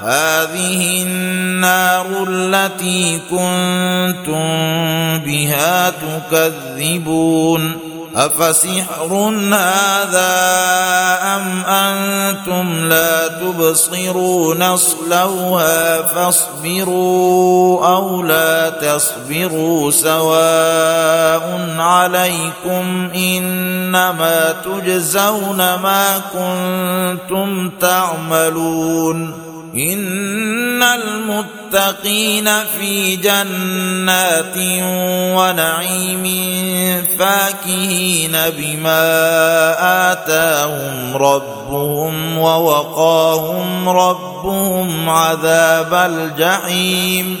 هذه النار التي كنتم بها تكذبون أفسحر هذا أم أنتم لا تبصرون اصلوها فاصبروا أو لا تصبروا سواء عليكم إنما تجزون ما كنتم تعملون إن المتقين في جنات ونعيم فاكهين بما آتاهم ربهم ووقاهم ربهم عذاب الجحيم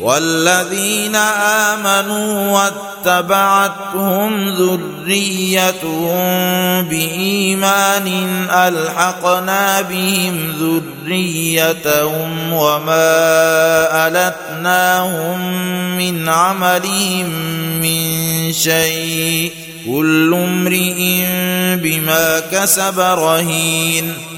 والذين آمنوا واتبعتهم ذريتهم بإيمان ألحقنا بهم ذريتهم وما ألتناهم من عملهم من شيء. كل امرئ بما كسب رهين.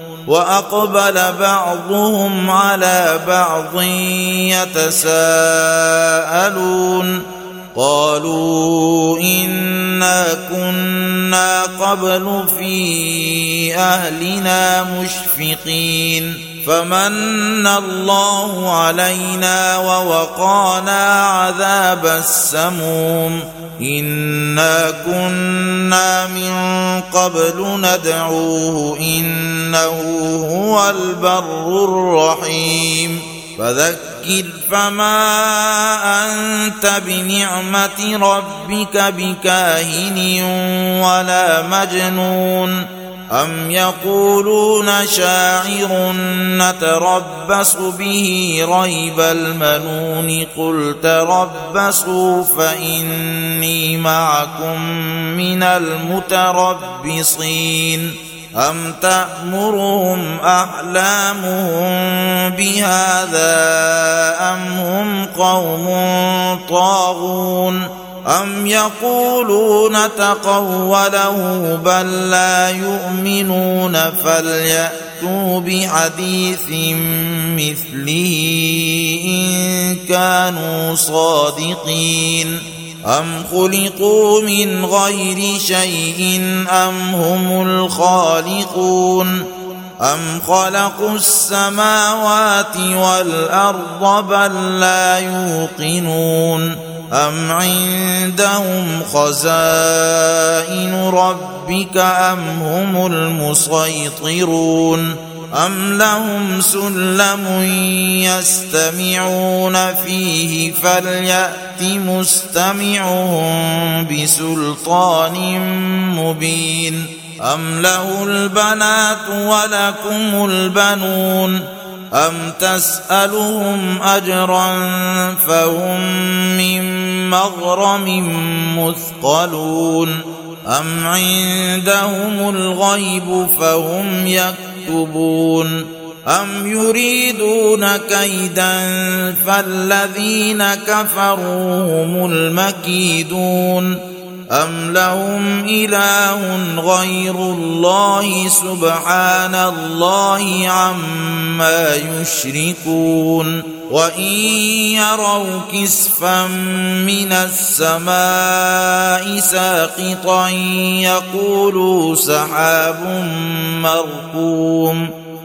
وأقبل بعضهم على بعض يتساءلون. قالوا إنا كنا قبل في أهلنا مشفقين. فمن الله علينا ووقانا عذاب السموم إنا كنا من قبل ندعوه إنه هو البر الرحيم فذكر فما أنت بنعمة ربك بكاهن ولا مجنون ام يقولون شاعر نتربص به ريب المنون قل تربصوا فاني معكم من المتربصين أم تأمرهم أحلامهم بهذا أم هم قوم طاغون أم يقولون تقوله بل لا يؤمنون فليأتوا بحديث مثله إن كانوا صادقين أم خلقوا من غير شيء أم هم الخالقون أم خلقوا السماوات والأرض بل لا يوقنون أم عندهم خزائن ربك أم هم المسيطرون أم لهم سلم يستمعون فيه فليأت مستمعهم بسلطان مبين أم له البنات ولكم البنون أم تسألهم أجرا فهم من مغرم مثقلون أم عندهم الغيب فهم يكتبون أم يريدون كيدا فالذين كفروا هم المكيدون أم لهم إله غير الله سبحان الله عما يشركون وإن يروا كسفا من السماء ساقطا يقولوا سحاب مرقوم